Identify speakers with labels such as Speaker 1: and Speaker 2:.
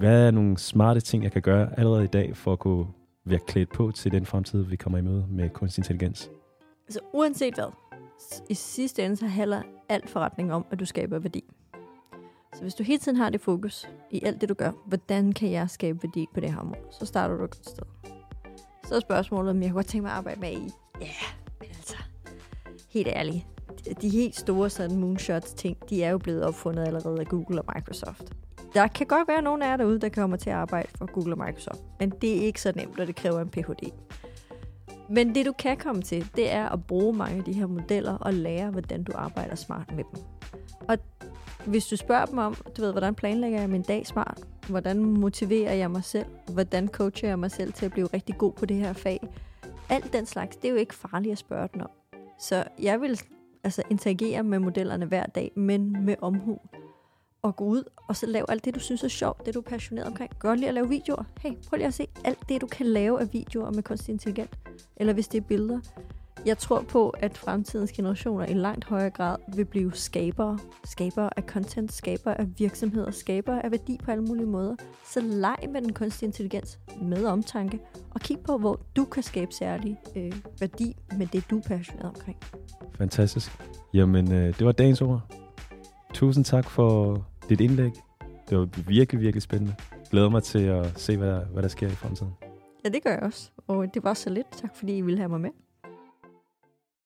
Speaker 1: hvad er nogle smarte ting, jeg kan gøre allerede i dag, for at kunne være klædt på til den fremtid, vi kommer i møde med kunstig intelligens?
Speaker 2: Altså uanset hvad, i sidste ende så handler alt forretning om, at du skaber værdi. Så hvis du hele tiden har det fokus i alt det, du gør, hvordan kan jeg skabe værdi på det her område, så starter du et godt sted. Så er spørgsmålet, om jeg kunne godt tænke mig at arbejde med i. Ja, yeah, altså, helt ærligt. De helt store sådan moonshots ting, de er jo blevet opfundet allerede af Google og Microsoft. Der kan godt være nogen af jer derude, der kommer til at arbejde for Google og Microsoft, men det er ikke så nemt, og det kræver en Ph.D. Men det du kan komme til, det er at bruge mange af de her modeller og lære, hvordan du arbejder smart med dem. Og hvis du spørger dem om, du ved, hvordan planlægger jeg min dag smart? Hvordan motiverer jeg mig selv? Hvordan coacher jeg mig selv til at blive rigtig god på det her fag? Alt den slags, det er jo ikke farligt at spørge den om. Så jeg vil altså interagere med modellerne hver dag, men med omhu. Og gå ud og så lave alt det, du synes er sjovt, det du er passioneret omkring. Godt lide at lave videoer. Hey, prøv lige at se alt det, du kan lave af videoer med kunstig intelligens. Eller hvis det er billeder. Jeg tror på, at fremtidens generationer i langt højere grad vil blive skabere. Skabere af content, skabere af virksomheder, skabere af værdi på alle mulige måder. Så leg med den kunstige intelligens med omtanke, og kig på, hvor du kan skabe særlig øh, værdi med det, du er passioneret omkring.
Speaker 1: Fantastisk. Jamen, øh, det var dagens ord. Tusind tak for dit indlæg. Det var virkelig, virkelig spændende. Glæder mig til at se, hvad der, hvad der sker i fremtiden.
Speaker 2: Ja, det gør jeg også. Og det var så lidt. Tak fordi I ville have mig med.